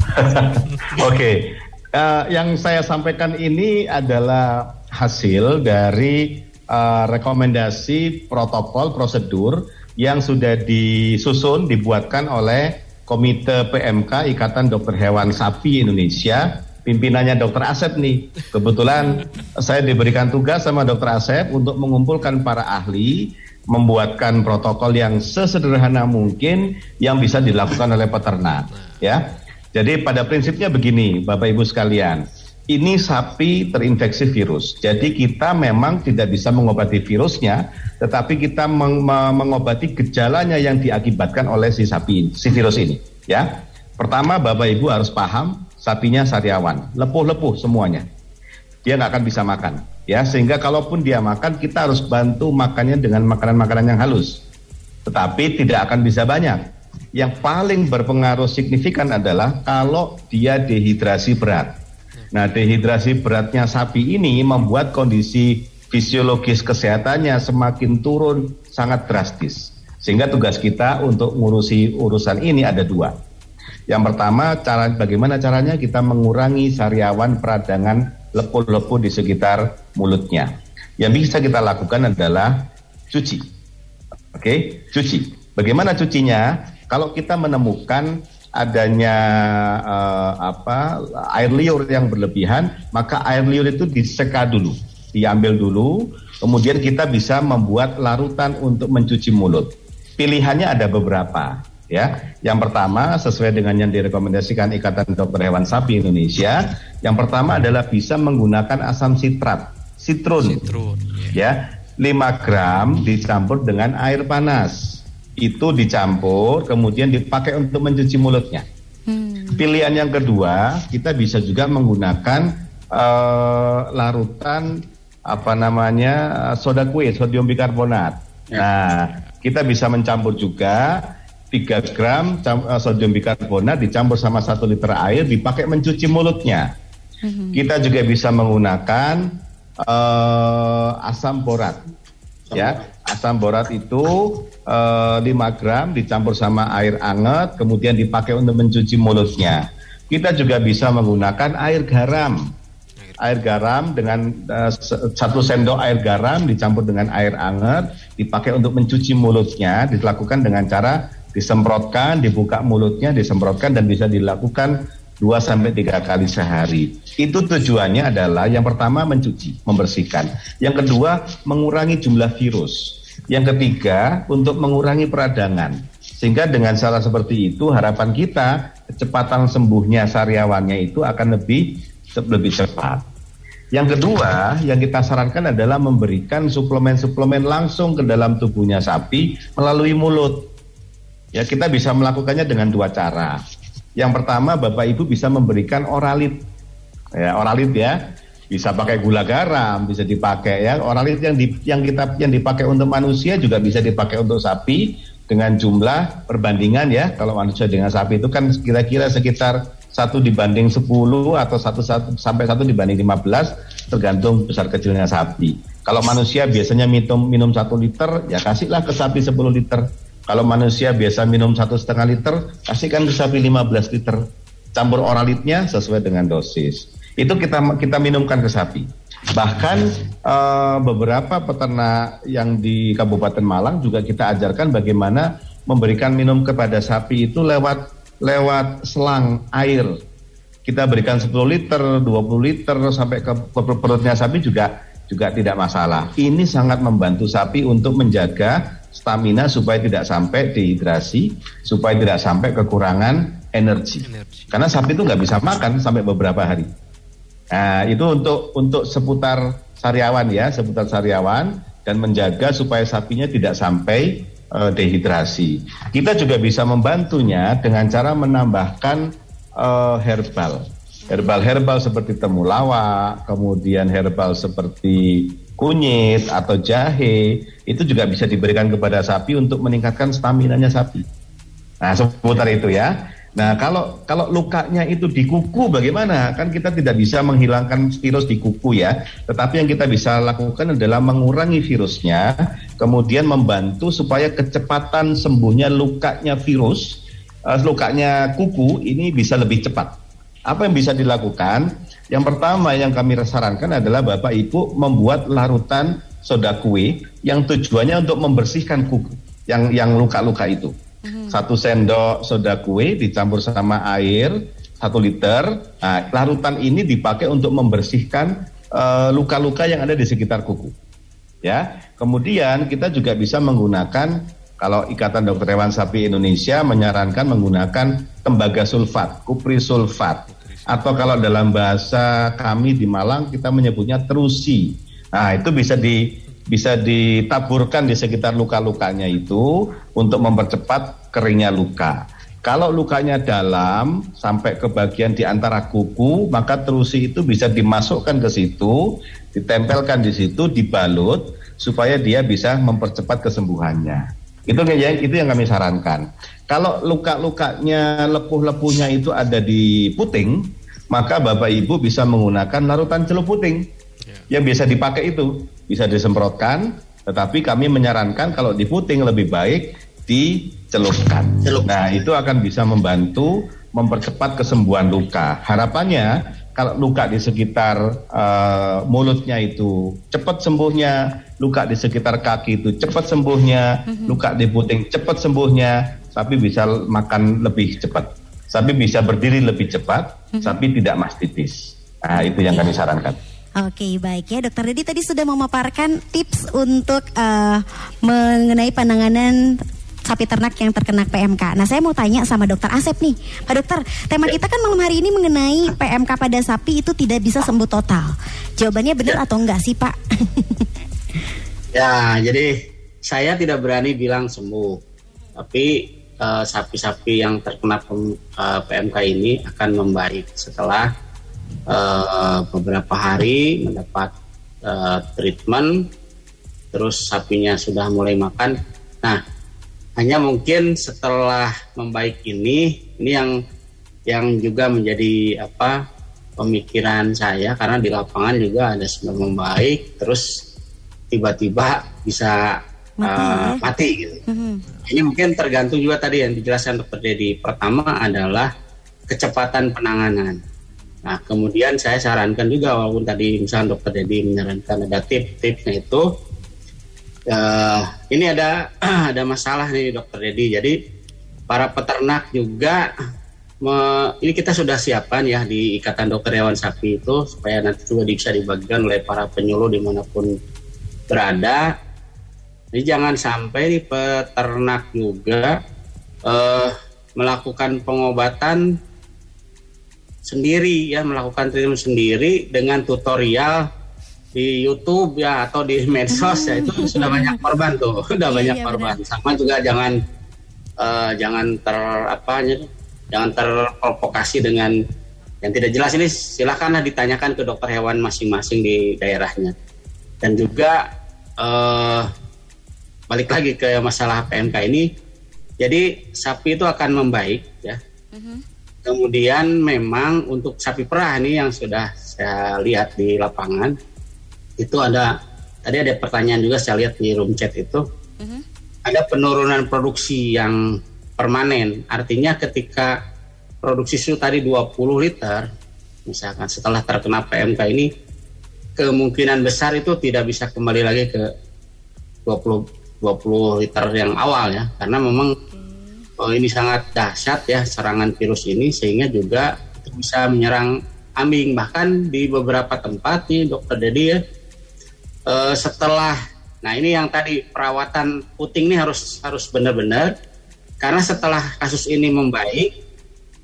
Oke, Eh, yang saya sampaikan ini adalah hasil dari eh, rekomendasi protokol prosedur yang sudah disusun dibuatkan oleh Komite PMK Ikatan Dokter Hewan Sapi Indonesia. Pimpinannya Dokter Asep nih. Kebetulan saya diberikan tugas sama Dokter Asep untuk mengumpulkan para ahli membuatkan protokol yang sesederhana mungkin yang bisa dilakukan oleh peternak ya. Jadi pada prinsipnya begini, Bapak Ibu sekalian, ini sapi terinfeksi virus. Jadi kita memang tidak bisa mengobati virusnya, tetapi kita meng- me- mengobati gejalanya yang diakibatkan oleh si sapi, ini, si virus ini. Ya, pertama Bapak Ibu harus paham sapinya sariawan, lepuh-lepuh semuanya. Dia nggak akan bisa makan, ya. Sehingga kalaupun dia makan, kita harus bantu makannya dengan makanan-makanan yang halus. Tetapi tidak akan bisa banyak yang paling berpengaruh signifikan adalah kalau dia dehidrasi berat. Nah, dehidrasi beratnya sapi ini membuat kondisi fisiologis kesehatannya semakin turun sangat drastis. Sehingga tugas kita untuk ngurusi urusan ini ada dua. Yang pertama, cara bagaimana caranya kita mengurangi sariawan peradangan lepuh-lepuh di sekitar mulutnya. Yang bisa kita lakukan adalah cuci. Oke, cuci. Bagaimana cucinya? Kalau kita menemukan adanya eh, apa air liur yang berlebihan, maka air liur itu diseka dulu, diambil dulu, kemudian kita bisa membuat larutan untuk mencuci mulut. Pilihannya ada beberapa, ya. Yang pertama sesuai dengan yang direkomendasikan Ikatan Dokter Hewan Sapi Indonesia, yang pertama adalah bisa menggunakan asam sitrat, sitrun, Citrun. ya 5 gram dicampur dengan air panas itu dicampur kemudian dipakai untuk mencuci mulutnya. Pilihan yang kedua kita bisa juga menggunakan eh, larutan apa namanya eh, soda kue sodium bikarbonat. Nah kita bisa mencampur juga 3 gram eh, sodium bikarbonat dicampur sama satu liter air dipakai mencuci mulutnya. Kita juga bisa menggunakan eh, asam borat. Ya asam borat itu eh, 5 gram dicampur sama air anget kemudian dipakai untuk mencuci mulutnya kita juga bisa menggunakan air garam air garam dengan eh, satu sendok air garam dicampur dengan air anget dipakai untuk mencuci mulutnya dilakukan dengan cara disemprotkan dibuka mulutnya disemprotkan dan bisa dilakukan 2 sampai tiga kali sehari. Itu tujuannya adalah yang pertama mencuci, membersihkan. Yang kedua mengurangi jumlah virus. Yang ketiga untuk mengurangi peradangan. Sehingga dengan cara seperti itu harapan kita kecepatan sembuhnya sariawannya itu akan lebih lebih cepat. Yang kedua, yang kita sarankan adalah memberikan suplemen-suplemen langsung ke dalam tubuhnya sapi melalui mulut. Ya, kita bisa melakukannya dengan dua cara. Yang pertama, Bapak Ibu bisa memberikan oralit. Ya, oralit ya. Bisa pakai gula garam, bisa dipakai ya. Oralit yang di, yang kita yang dipakai untuk manusia juga bisa dipakai untuk sapi dengan jumlah perbandingan ya. Kalau manusia dengan sapi itu kan kira-kira sekitar satu dibanding 10 atau satu, sampai satu dibanding 15 tergantung besar kecilnya sapi. Kalau manusia biasanya minum minum satu liter, ya kasihlah ke sapi 10 liter. Kalau manusia biasa minum satu setengah liter, kasihkan ke sapi 15 liter. Campur oralitnya sesuai dengan dosis. Itu kita kita minumkan ke sapi. Bahkan uh, beberapa peternak yang di Kabupaten Malang juga kita ajarkan bagaimana memberikan minum kepada sapi itu lewat lewat selang air. Kita berikan 10 liter, 20 liter sampai ke perutnya sapi juga juga tidak masalah. Ini sangat membantu sapi untuk menjaga stamina supaya tidak sampai dehidrasi, supaya tidak sampai kekurangan energi. energi. Karena sapi itu nggak bisa makan sampai beberapa hari. Nah, itu untuk untuk seputar sariawan ya, seputar sariawan dan menjaga supaya sapinya tidak sampai uh, dehidrasi. Kita juga bisa membantunya dengan cara menambahkan uh, herbal. Herbal-herbal seperti temulawak, kemudian herbal seperti kunyit atau jahe, itu juga bisa diberikan kepada sapi untuk meningkatkan stamina-nya sapi. Nah, seputar itu ya. Nah, kalau kalau lukanya itu di kuku bagaimana? Kan kita tidak bisa menghilangkan virus di kuku ya. Tetapi yang kita bisa lakukan adalah mengurangi virusnya, kemudian membantu supaya kecepatan sembuhnya lukanya virus, uh, lukanya kuku ini bisa lebih cepat. Apa yang bisa dilakukan? Yang pertama yang kami sarankan adalah Bapak Ibu membuat larutan soda kue yang tujuannya untuk membersihkan kuku yang yang luka-luka itu. Hmm. Satu sendok soda kue dicampur sama air satu liter. Nah, larutan ini dipakai untuk membersihkan eh, luka-luka uh, yang ada di sekitar kuku. Ya, kemudian kita juga bisa menggunakan kalau Ikatan Dokter Hewan Sapi Indonesia menyarankan menggunakan tembaga sulfat, kupri sulfat, atau kalau dalam bahasa kami di Malang kita menyebutnya terusi. Nah, itu bisa di bisa ditaburkan di sekitar luka-lukanya itu untuk mempercepat keringnya luka. Kalau lukanya dalam sampai ke bagian di antara kuku, maka terusi itu bisa dimasukkan ke situ, ditempelkan di situ, dibalut supaya dia bisa mempercepat kesembuhannya. Itu yang itu yang kami sarankan. Kalau luka-lukanya lepuh-lepuhnya itu ada di puting, maka Bapak Ibu bisa menggunakan larutan celup puting yang bisa dipakai itu bisa disemprotkan, tetapi kami menyarankan kalau di puting lebih baik dicelupkan. Nah, itu akan bisa membantu mempercepat kesembuhan luka. Harapannya kalau luka di sekitar uh, mulutnya itu cepat sembuhnya, luka di sekitar kaki itu cepat sembuhnya, mm-hmm. luka di puting cepat sembuhnya, sapi bisa makan lebih cepat. Sapi bisa berdiri lebih cepat, mm-hmm. sapi tidak mastitis. Nah, itu yang kami sarankan. Oke baik ya dokter Dedi tadi sudah memaparkan tips untuk uh, mengenai penanganan sapi ternak yang terkena PMK. Nah saya mau tanya sama dokter Asep nih Pak dokter tema kita kan malam hari ini mengenai PMK pada sapi itu tidak bisa sembuh total Jawabannya benar ya. atau enggak sih Pak? ya jadi saya tidak berani bilang sembuh Tapi uh, sapi-sapi yang terkena PMK eh, ini akan membaik setelah uh, beberapa hari mendapat uh, treatment terus sapinya sudah mulai makan nah hanya mungkin setelah membaik ini ini yang yang juga menjadi apa pemikiran saya karena di lapangan juga ada sudah membaik terus tiba-tiba bisa mati, uh, ya? mati gitu. Mm-hmm. Ini mungkin tergantung juga tadi yang dijelaskan dokter Dedi. Pertama adalah kecepatan penanganan. Nah, kemudian saya sarankan juga walaupun tadi misalnya dokter Dedi menyarankan ada tip-tipnya itu uh, ini ada ada masalah nih dokter Dedi. Jadi para peternak juga me, ini kita sudah siapkan ya di Ikatan Dokter Hewan Sapi itu supaya nanti juga bisa dibagikan oleh para penyuluh di mana pun berada. Jadi jangan sampai di peternak juga uh, melakukan pengobatan sendiri ya melakukan treatment sendiri dengan tutorial di YouTube ya atau di medsos ya itu sudah banyak korban tuh sudah iya, banyak korban. sama juga jangan uh, jangan ter apa jangan terprovokasi dengan yang tidak jelas ini. Silakanlah ditanyakan ke dokter hewan masing-masing di daerahnya. Dan juga uh, balik lagi ke masalah PMK ini jadi sapi itu akan membaik ya. Mm -hmm Kemudian memang untuk sapi perah ini yang sudah saya lihat di lapangan itu ada tadi ada pertanyaan juga saya lihat di room chat itu. Ada penurunan produksi yang permanen. Artinya ketika produksi susu tadi 20 liter, misalkan setelah terkena PMK ini kemungkinan besar itu tidak bisa kembali lagi ke 20 20 liter yang awal ya. Karena memang ini sangat dahsyat ya serangan virus ini sehingga juga bisa menyerang kambing bahkan di beberapa tempat nih dokter Dedi ya eh, setelah nah ini yang tadi perawatan puting ini harus harus benar-benar. Karena setelah kasus ini membaik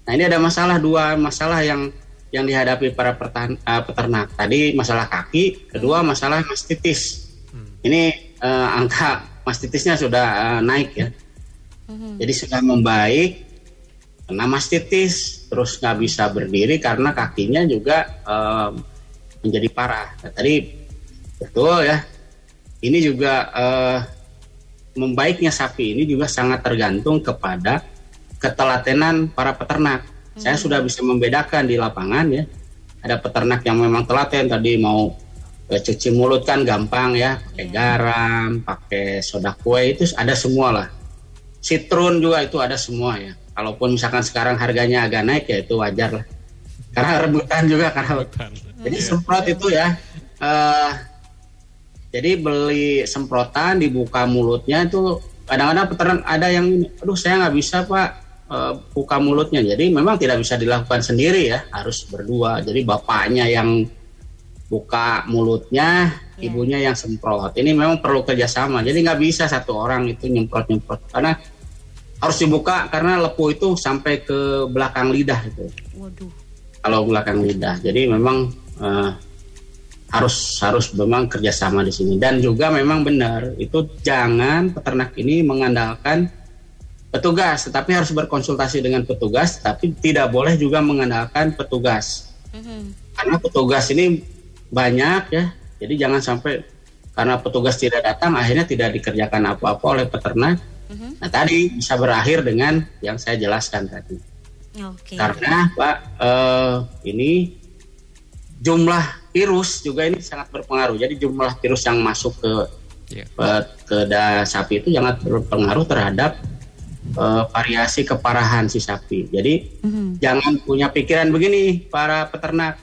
nah ini ada masalah dua masalah yang yang dihadapi para pertan, uh, peternak. Tadi masalah kaki kedua masalah mastitis. Ini uh, angka mastitisnya sudah uh, naik ya jadi sudah membaik kena mastitis terus nggak bisa berdiri karena kakinya juga um, menjadi parah. Nah, tadi betul ya. Ini juga uh, membaiknya sapi ini juga sangat tergantung kepada ketelatenan para peternak. Saya sudah bisa membedakan di lapangan ya. Ada peternak yang memang telaten tadi mau eh, cuci mulut kan gampang ya, pakai garam, pakai soda kue itu ada semua lah Citrun juga itu ada semua ya. Kalaupun misalkan sekarang harganya agak naik ya itu wajar lah. Karena rebutan juga karena jadi semprot itu ya. eh jadi beli semprotan dibuka mulutnya itu kadang-kadang peternak ada yang aduh saya nggak bisa pak eh, buka mulutnya. Jadi memang tidak bisa dilakukan sendiri ya harus berdua. Jadi bapaknya yang buka mulutnya ibunya yang semprot. Ini memang perlu kerjasama. Jadi nggak bisa satu orang itu nyemprot nyemprot karena harus dibuka karena lepu itu sampai ke belakang lidah itu Waduh. kalau belakang lidah. Jadi memang eh, harus harus memang kerjasama di sini. Dan juga memang benar itu jangan peternak ini mengandalkan petugas. Tetapi harus berkonsultasi dengan petugas tapi tidak boleh juga mengandalkan petugas. Karena petugas ini banyak ya. Jadi jangan sampai karena petugas tidak datang akhirnya tidak dikerjakan apa-apa oleh peternak nah tadi bisa berakhir dengan yang saya jelaskan tadi. Oke. karena pak eh, ini jumlah virus juga ini sangat berpengaruh. Jadi jumlah virus yang masuk ke eh, ke da sapi itu sangat berpengaruh terhadap eh, variasi keparahan si sapi. Jadi Mhm. jangan punya pikiran begini para peternak.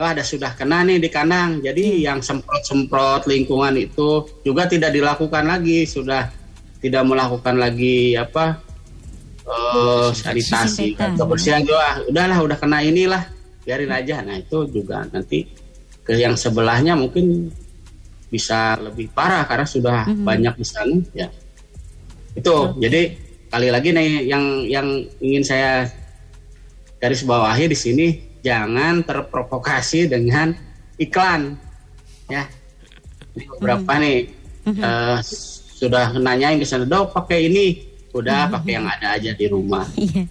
Wah ada sudah kena nih di kandang jadi yang semprot-semprot lingkungan itu juga tidak dilakukan lagi. Sudah tidak melakukan lagi apa eh, sanitasi Disinfektan. kebersihan juga. Udahlah udah kena inilah biarin aja. Nah itu juga nanti ke yang sebelahnya mungkin bisa lebih parah karena sudah banyak di sana ya. Itu jadi kali lagi nih yang yang ingin saya garis bawahi di sini jangan terprovokasi dengan iklan ya. Ini beberapa nih? Eh, sudah nanyain ke sana dok pakai ini. Udah pakai yang ada aja di rumah. Iya.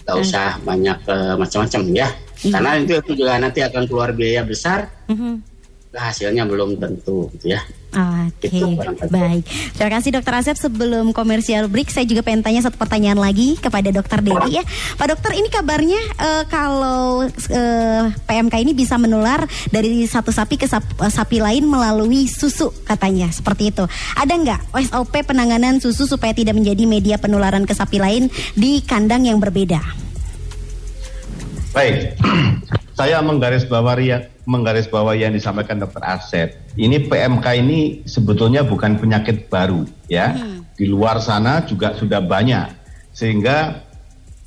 nggak usah banyak eh, macam-macam ya. Karena itu, itu juga nanti akan keluar biaya besar. Mhm. Hasilnya belum tentu gitu ya Oke, barangkali. baik. Terima kasih Dokter Asep. Sebelum komersial break, saya juga pengen tanya satu pertanyaan lagi kepada Dokter Dedi ya. Pak Dokter, ini kabarnya eh, kalau eh, PMK ini bisa menular dari satu sapi ke sap- eh, sapi lain melalui susu katanya, seperti itu. Ada nggak SOP penanganan susu supaya tidak menjadi media penularan ke sapi lain di kandang yang berbeda? Baik, saya menggarisbawahi yang menggarisbawahi yang disampaikan Dr. Asep. Ini PMK ini sebetulnya bukan penyakit baru, ya. Di luar sana juga sudah banyak, sehingga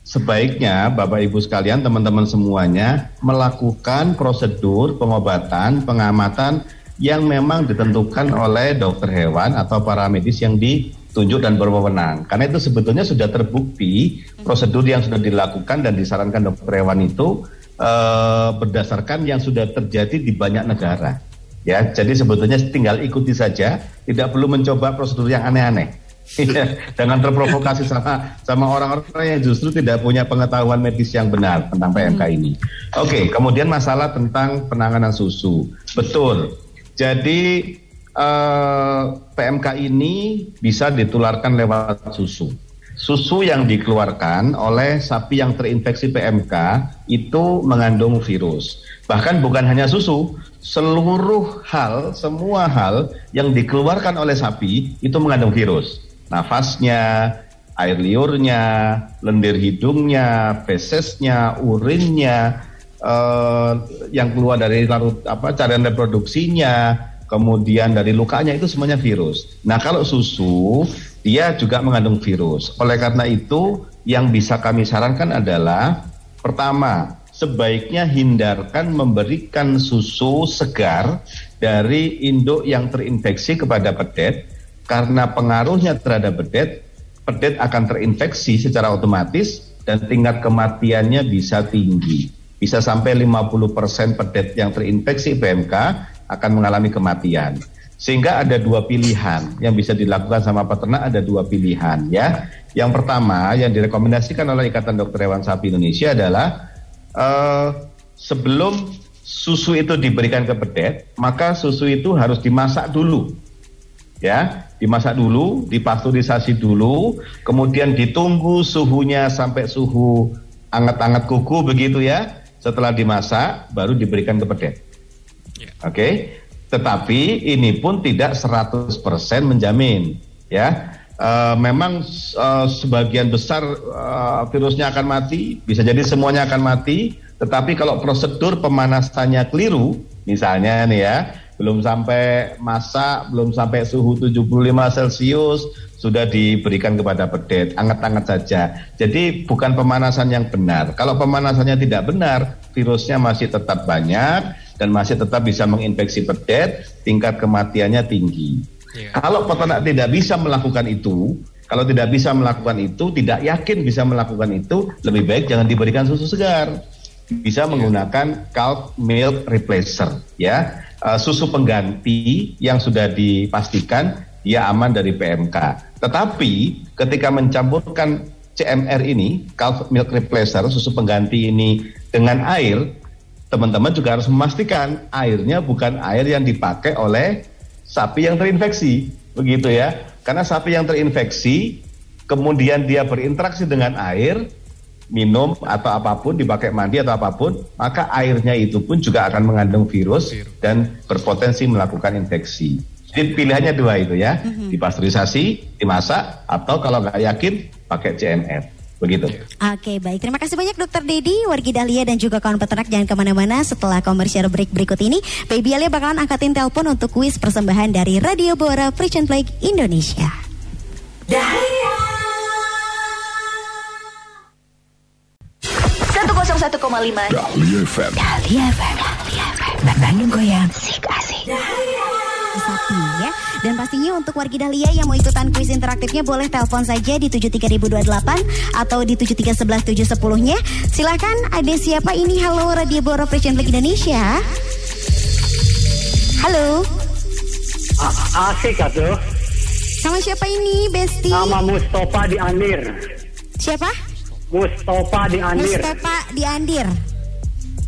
sebaiknya Bapak Ibu sekalian, teman-teman semuanya melakukan prosedur pengobatan, pengamatan yang memang ditentukan oleh dokter hewan atau para medis yang ditunjuk dan berwenang. Karena itu sebetulnya sudah terbukti prosedur yang sudah dilakukan dan disarankan dokter hewan itu eh, berdasarkan yang sudah terjadi di banyak negara. Ya, jadi sebetulnya tinggal ikuti saja, tidak perlu mencoba prosedur yang aneh-aneh. Iya, Jangan terprovokasi sama sama orang-orang yang justru tidak punya pengetahuan medis yang benar tentang PMK ini. Oke, kemudian masalah tentang penanganan susu. Betul. Jadi eh, PMK ini bisa ditularkan lewat susu. Susu yang dikeluarkan oleh sapi yang terinfeksi PMK itu mengandung virus. Bahkan bukan hanya susu, seluruh hal, semua hal yang dikeluarkan oleh sapi itu mengandung virus. Nafasnya, air liurnya, lendir hidungnya, fesesnya, urinnya, eh, yang keluar dari larut apa carian reproduksinya, kemudian dari lukanya itu semuanya virus. Nah kalau susu dia juga mengandung virus. Oleh karena itu, yang bisa kami sarankan adalah pertama, sebaiknya hindarkan memberikan susu segar dari induk yang terinfeksi kepada pedet karena pengaruhnya terhadap pedet, pedet akan terinfeksi secara otomatis dan tingkat kematiannya bisa tinggi. Bisa sampai 50% pedet yang terinfeksi PMK akan mengalami kematian. Sehingga ada dua pilihan yang bisa dilakukan sama peternak ada dua pilihan ya. Yang pertama yang direkomendasikan oleh Ikatan Dokter Hewan Sapi Indonesia adalah uh, sebelum susu itu diberikan ke pedet, maka susu itu harus dimasak dulu. Ya, dimasak dulu, dipasteurisasi dulu, kemudian ditunggu suhunya sampai suhu anget-anget kuku begitu ya. Setelah dimasak baru diberikan ke pedet. Yeah. Oke. Okay? Tetapi ini pun tidak 100% menjamin, ya. Uh, memang uh, sebagian besar uh, virusnya akan mati, bisa jadi semuanya akan mati. Tetapi kalau prosedur pemanasannya keliru, misalnya nih ya, belum sampai masak, belum sampai suhu 75 Celcius, sudah diberikan kepada pedet, anget-anget saja. Jadi bukan pemanasan yang benar. Kalau pemanasannya tidak benar, virusnya masih tetap banyak, dan masih tetap bisa menginfeksi pedet, tingkat kematiannya tinggi. Yeah. Kalau peternak tidak bisa melakukan itu, kalau tidak bisa melakukan itu, tidak yakin bisa melakukan itu, lebih baik jangan diberikan susu segar. Bisa iya. menggunakan calf milk replacer, ya, uh, susu pengganti yang sudah dipastikan dia aman dari PMK. Tetapi ketika mencampurkan CMR ini, calf milk replacer, susu pengganti ini dengan air, teman-teman juga harus memastikan airnya bukan air yang dipakai oleh sapi yang terinfeksi, begitu ya. Karena sapi yang terinfeksi kemudian dia berinteraksi dengan air, minum atau apa pun dipakai mandi atau apa pun, maka airnya itu pun juga akan mengandung virus dan berpotensi melakukan infeksi. Jadi pilihannya dua itu ya, mm-hmm. dipasteurisasi, dimasak, atau kalau nggak yakin pakai CMR. Begitu. Oke baik, terima kasih banyak Dokter Dedi, Wargi Dahlia dan juga kawan peternak jangan ke mana-mana setelah komersial break berikut ini. Baby Alia bakalan angkatin telepon untuk kuis persembahan dari Radio Bora Frisian Flag Indonesia. Dahlia. 101,5 Dahlia FM. Dahlia FM. Dahlia FM. Bandung Goyang. Sik asik. Dahlia sapi ya. Dan pastinya untuk warga Dahlia yang mau ikutan kuis interaktifnya boleh telepon saja di 73028 atau di 7311710-nya. Silahkan ada siapa ini? Halo Radio Boro Fashion League Indonesia. Halo. asik atuh. Sama siapa ini, Besti? Sama Mustafa di Andir. Siapa? Mustafa di Andir. Mustafa di Andir.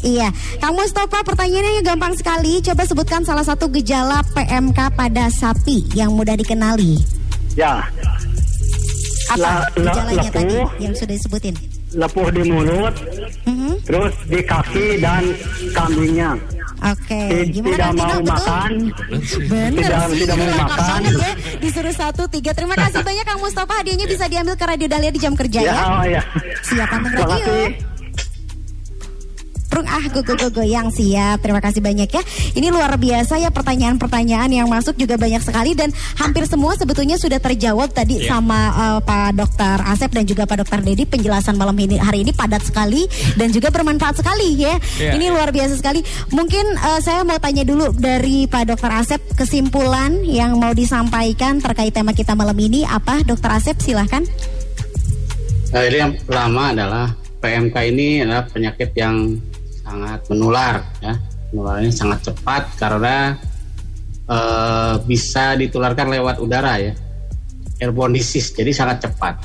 Iya, Kang Mustafa pertanyaannya gampang sekali. Coba sebutkan salah satu gejala PMK pada sapi yang mudah dikenali. Ya. Apa la, gejalanya lepuh, tadi yang sudah disebutin? Lepuh di mulut, mm-hmm. terus di kaki dan kambingnya. Oke, okay. gimana tidak mau betul? makan, Bener tidak, sih. tidak mau makan. Ya, disuruh satu tiga. Terima kasih banyak Kang Mustafa. Hadiahnya bisa diambil ke Radio Dahlia di jam kerja ya. Ya, oh, ya. Siap, kasih. Prung ah go go go goyang siap. Terima kasih banyak ya. Ini luar biasa ya pertanyaan-pertanyaan yang masuk juga banyak sekali dan hampir semua sebetulnya sudah terjawab tadi yeah. sama uh, Pak Dokter Asep dan juga Pak Dokter Dedi penjelasan malam ini hari ini padat sekali dan juga bermanfaat sekali ya. Yeah. Ini luar biasa sekali. Mungkin uh, saya mau tanya dulu dari Pak Dokter Asep kesimpulan yang mau disampaikan terkait tema kita malam ini apa Dokter Asep silahkan. Nah, ini yang pertama adalah PMK ini adalah penyakit yang sangat menular ya. Penularannya sangat cepat karena e, bisa ditularkan lewat udara ya. Airborne disease jadi sangat cepat.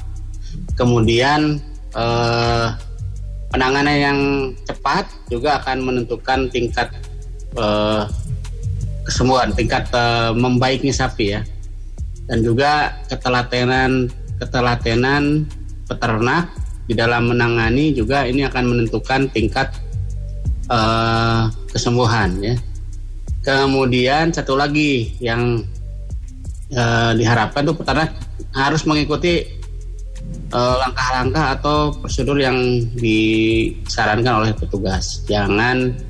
Kemudian e, penanganan yang cepat juga akan menentukan tingkat e, kesembuhan tingkat e, membaiknya sapi ya. Dan juga ketelatenan ketelatenan peternak di dalam menangani juga ini akan menentukan tingkat uh, kesembuhan ya. Kemudian satu lagi yang uh, diharapkan tuh peternak harus mengikuti uh, langkah-langkah atau prosedur yang disarankan oleh petugas. Jangan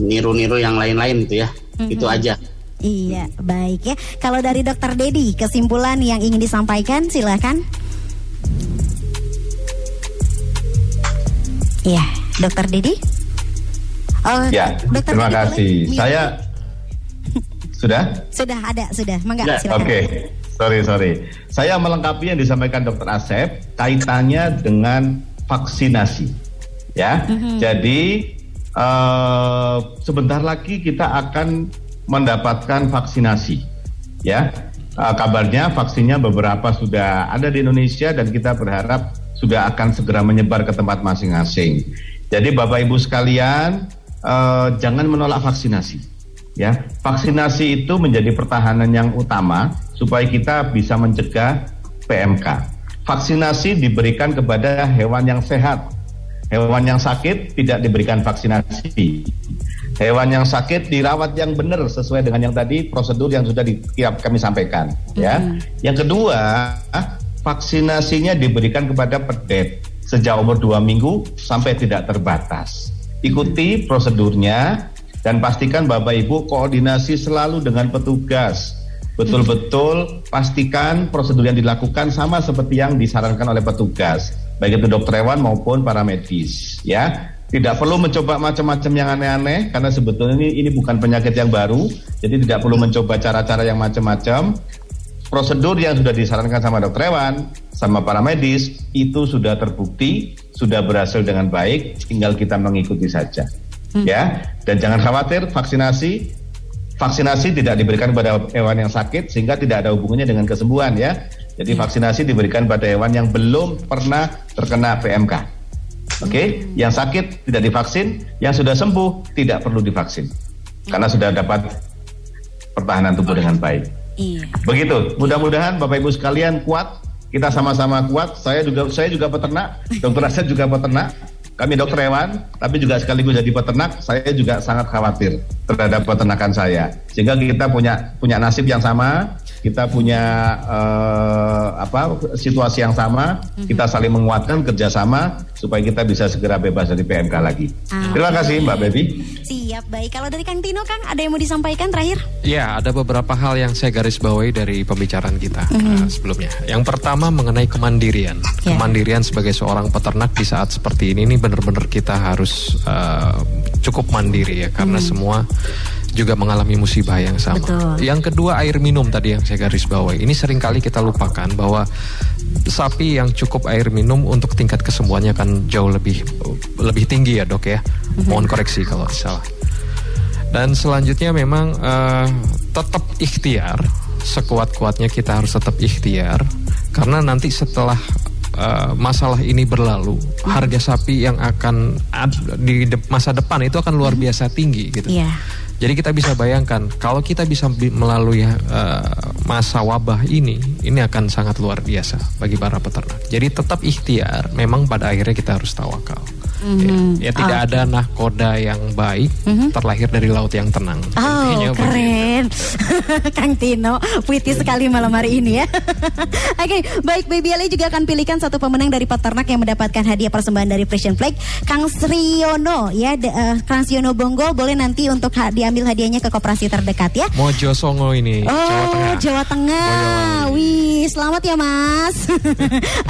niru-niru uh, yang lain-lain gitu ya. Mm-hmm. Itu aja. Iya, baik ya. Kalau dari Dokter Dedi, kesimpulan yang ingin disampaikan, silakan. Iya, Dokter Dedi. Oh, ya, Dokter terima kasih. Boleh? Saya sudah? Sudah ada, sudah. Mangga, ya, Oke. Okay. Sorry, sorry. Saya melengkapi yang disampaikan Dokter Asep kaitannya dengan vaksinasi. Ya. Mm-hmm. Jadi uh, sebentar lagi kita akan mendapatkan vaksinasi. Ya. Uh, kabarnya vaksinnya beberapa sudah ada di Indonesia dan kita berharap sudah akan segera menyebar ke tempat masing-masing. Jadi Bapak Ibu sekalian, uh, jangan menolak vaksinasi. Ya, vaksinasi itu menjadi pertahanan yang utama supaya kita bisa mencegah PMK. Vaksinasi diberikan kepada hewan yang sehat. Hewan yang sakit tidak diberikan vaksinasi. Hewan yang sakit dirawat yang benar sesuai dengan yang tadi prosedur yang sudah di, kami sampaikan. Ya, mm. yang kedua vaksinasinya diberikan kepada pedet sejak umur dua minggu sampai tidak terbatas. Ikuti prosedurnya dan pastikan Bapak Ibu koordinasi selalu dengan petugas. Betul-betul pastikan prosedur yang dilakukan sama seperti yang disarankan oleh petugas, baik itu dokter hewan maupun para medis, ya. Tidak perlu mencoba macam-macam yang aneh-aneh karena sebetulnya ini ini bukan penyakit yang baru, jadi tidak perlu mencoba cara-cara yang macam-macam prosedur yang sudah disarankan sama dokter hewan, sama para medis itu sudah terbukti, sudah berhasil dengan baik, tinggal kita mengikuti saja. Hmm. Ya, dan jangan khawatir vaksinasi vaksinasi tidak diberikan pada hewan yang sakit sehingga tidak ada hubungannya dengan kesembuhan ya. Jadi hmm. vaksinasi diberikan pada hewan yang belum pernah terkena PMK. Oke, okay? hmm. yang sakit tidak divaksin, yang sudah sembuh tidak perlu divaksin. Karena sudah dapat pertahanan tubuh dengan baik. Iya. Begitu. Mudah-mudahan Bapak Ibu sekalian kuat. Kita sama-sama kuat. Saya juga saya juga peternak. Dokter Aset juga peternak. Kami dokter hewan, tapi juga sekaligus jadi peternak. Saya juga sangat khawatir terhadap peternakan saya. Sehingga kita punya punya nasib yang sama kita punya uh, apa situasi yang sama, mm-hmm. kita saling menguatkan kerjasama supaya kita bisa segera bebas dari PMK lagi. Ah, Terima kasih Mbak Baby. Siap, baik. Kalau dari Kang Tino, Kang, ada yang mau disampaikan terakhir? Ya, ada beberapa hal yang saya garis bawahi dari pembicaraan kita mm-hmm. uh, sebelumnya. Yang pertama mengenai kemandirian. Yeah. Kemandirian sebagai seorang peternak di saat seperti ini, ini benar-benar kita harus uh, cukup mandiri ya, karena mm-hmm. semua juga mengalami musibah yang sama. Betul. Yang kedua air minum tadi yang saya garis bawahi. Ini sering kali kita lupakan bahwa sapi yang cukup air minum untuk tingkat kesembuhannya akan jauh lebih lebih tinggi ya dok ya. Mhm. Mohon koreksi kalau salah. Dan selanjutnya memang uh, tetap ikhtiar sekuat-kuatnya kita harus tetap ikhtiar karena nanti setelah uh, masalah ini berlalu, harga sapi yang akan di de masa depan itu akan luar biasa tinggi gitu. Yeah. Jadi kita bisa bayangkan kalau kita bisa melalui uh, masa wabah ini, ini akan sangat luar biasa bagi para peternak. Jadi tetap ikhtiar, memang pada akhirnya kita harus tawakal. Mm-hmm. Ya, ya tidak okay. ada nahkoda yang baik mm-hmm. terlahir dari laut yang tenang. Oh Intinya keren, Kang Tino, puitis sekali malam hari ini ya. Oke, okay, baik Baby Ali juga akan pilihkan satu pemenang dari peternak yang mendapatkan hadiah persembahan dari Precision Flag, Kang Sriono ya, de, uh, Kang Sriono Bonggol boleh nanti untuk ha- diambil hadiahnya ke koperasi terdekat ya. Mojo Songo ini, oh, Jawa Tengah. Jawa Tengah. Wih, selamat ya Mas. Oke,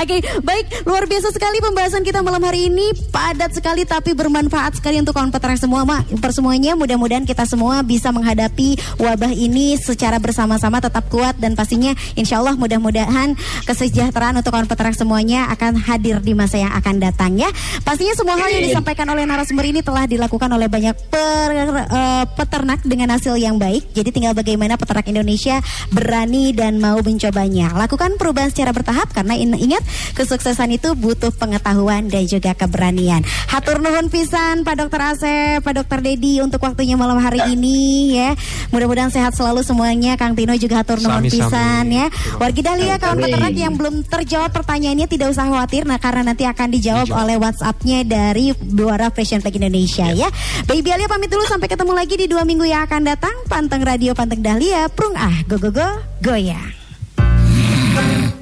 okay, baik luar biasa sekali pembahasan kita malam hari ini. Pada padat sekali tapi bermanfaat sekali untuk kawan peternak semua mak. Persemuanya mudah-mudahan kita semua bisa menghadapi wabah ini secara bersama-sama tetap kuat dan pastinya insya Allah mudah-mudahan kesejahteraan untuk kawan peternak semuanya akan hadir di masa yang akan datang ya. Pastinya semua hal yang disampaikan oleh narasumber ini telah dilakukan oleh banyak per, uh, peternak dengan hasil yang baik. Jadi tinggal bagaimana peternak Indonesia berani dan mau mencobanya. Lakukan perubahan secara bertahap karena ingat kesuksesan itu butuh pengetahuan dan juga keberanian Hatur nuhun pisan Pak Dokter Asep, Pak Dokter Dedi untuk waktunya malam hari ini ya. Mudah-mudahan sehat selalu semuanya. Kang Tino juga hatur nuhun pisan ya. Wargi Dahlia kawan peternak yang belum terjawab pertanyaannya tidak usah khawatir nah karena nanti akan dijawab oleh WhatsApp-nya dari Buara Fashion Flag Indonesia ya. Baby Alia pamit dulu sampai ketemu lagi di dua minggu yang akan datang. Panteng Radio Panteng Dahlia, prung ah go go go goyang.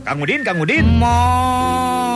Kang Udin, Kang Udin. Mo.